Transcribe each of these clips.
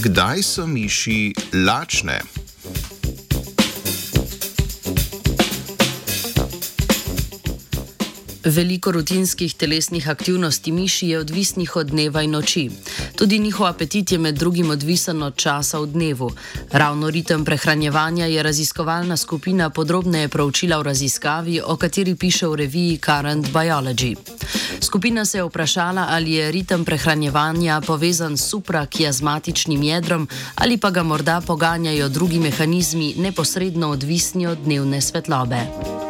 Kdaj so miši lačne? Veliko rutinskih telesnih aktivnosti miši je odvisnih od dneva in noči. Tudi njihov apetit je med drugim odvisen od časa v dnevu. Ravno ritem prehranjevanja je raziskovalna skupina podrobneje proučila v raziskavi, o kateri piše v reviji Current Biology. Skupina se je vprašala, ali je ritem prehranjevanja povezan s suprakiazmatičnim jedrom ali pa ga morda poganjajo drugi mehanizmi neposredno odvisni od dnevne svetlobe.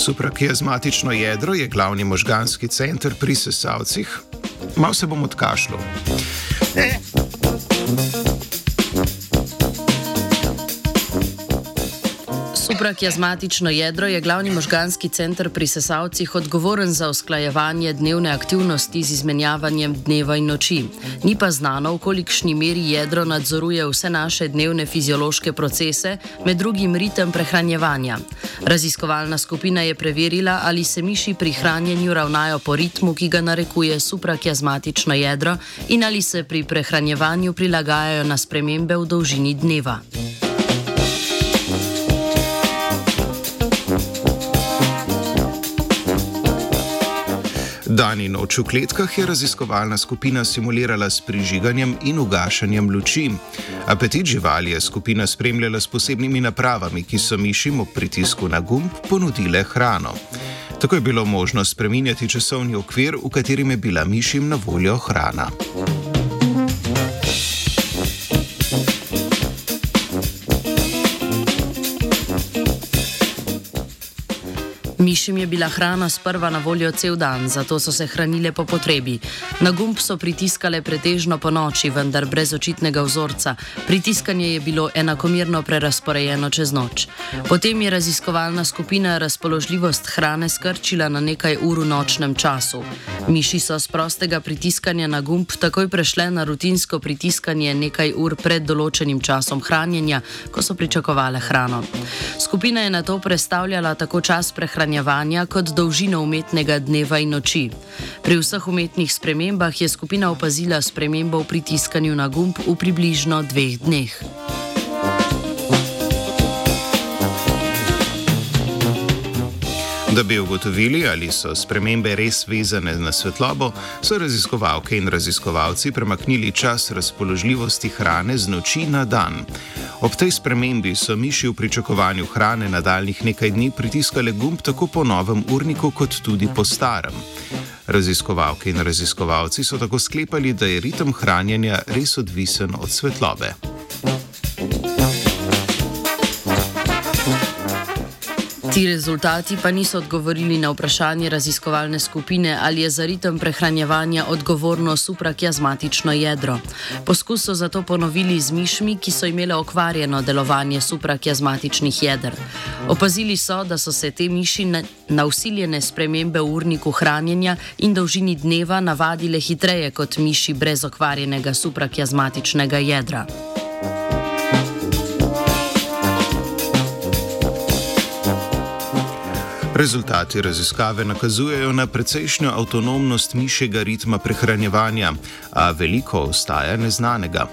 Suprakiazmatično jedro je glavni možganski center pri sesalcih. Mal se bom odkašljal. Suprakiazmatično jedro je glavni možganski center pri sesalcih odgovoren za usklajevanje dnevne aktivnosti z izmenjavanjem dneva in noči. Ni pa znano, v kolikšni meri jedro nadzoruje vse naše dnevne fiziološke procese, med drugim ritem prehranjevanja. Raziskovalna skupina je preverila, ali se miši pri hranjenju ravnajo po ritmu, ki ga narekuje suprakiazmatično jedro, in ali se pri prehranjevanju prilagajajo na spremembe v dolžini dneva. Dan in noč v kletkah je raziskovalna skupina simulirala s prižiganjem in ugašanjem luči. Apetit živali je skupina spremljala s posebnimi napravami, ki so mišim ob pritisku na gumb ponudile hrano. Tako je bilo možno spreminjati časovni okvir, v katerem je bila mišim na voljo hrana. Mišim je bila hrana sprva na voljo cel dan, zato so se hranile po potrebi. Na gumb so pritiskale pretežno po noči, vendar brez očitnega vzorca. Pritiskanje je bilo enakomerno prerasporejeno čez noč. Potem je raziskovalna skupina razpoložljivost hrane skrčila na nekaj ur v nočnem času. Miši so z prostega pritiskanja na gumb takoj prešle na rutinsko pritiskanje nekaj ur pred določenim časom hranjenja, ko so pričakovale hrano. Skupina je na to predstavljala tako čas prehranjevanja, prehranjevanja kot dolžino umetnega dneva in noči. Pri vseh umetnih spremembah je skupina opazila spremembo v pritiskanju na gumb v približno dveh dneh. Da bi ugotovili, ali so spremembe res vezane na svetlobo, so raziskovalke in raziskovalci premaknili čas razpoložljivosti hrane z noči na dan. Ob tej spremembi so miši v pričakovanju hrane nadaljnih nekaj dni pritiskale gumb tako po novem urniku, kot tudi po starem. Raziskovalke in raziskovalci so tako sklepali, da je ritem hranjenja res odvisen od svetlobe. Ti rezultati pa niso odgovorili na vprašanje raziskovalne skupine, ali je za ritem prehranjevanja odgovorno suprakiazmatično jedro. Poskus so zato ponovili z mišmi, ki so imele okvarjeno delovanje suprakiazmatičnih jeder. Opazili so, da so se te miši na, na usiljene spremembe v urniku hranjenja in dolžini dneva navadile hitreje kot miši brez okvarjenega suprakiazmatičnega jedra. Rezultati raziskave nakazujejo na precejšnjo avtonomnost mišjega ritma prehranjevanja, a veliko ostaja neznanega.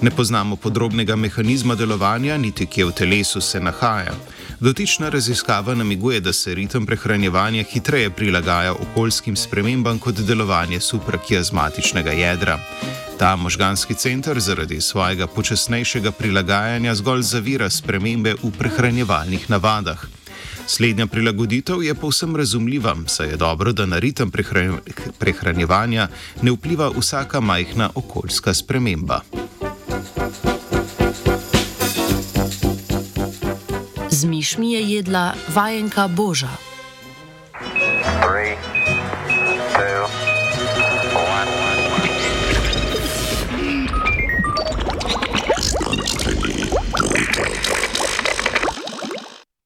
Ne poznamo podrobnega mehanizma delovanja, niti kje v telesu se nahaja. Dotična raziskava namiguje, da se ritem prehranjevanja hitreje prilagaja okoljskim spremembam kot delovanje suprakiazmatičnega jedra. Ta možganski center zaradi svojega počasnejšega prilagajanja zgolj zavira spremembe v prehranjevalnih navadah. Slednja prilagoditev je povsem razumljiva, saj je dobro, da na ritem prehranjevanja ne vpliva vsaka majhna okoljska sprememba. Z mišmi je jedla vajenka Boža.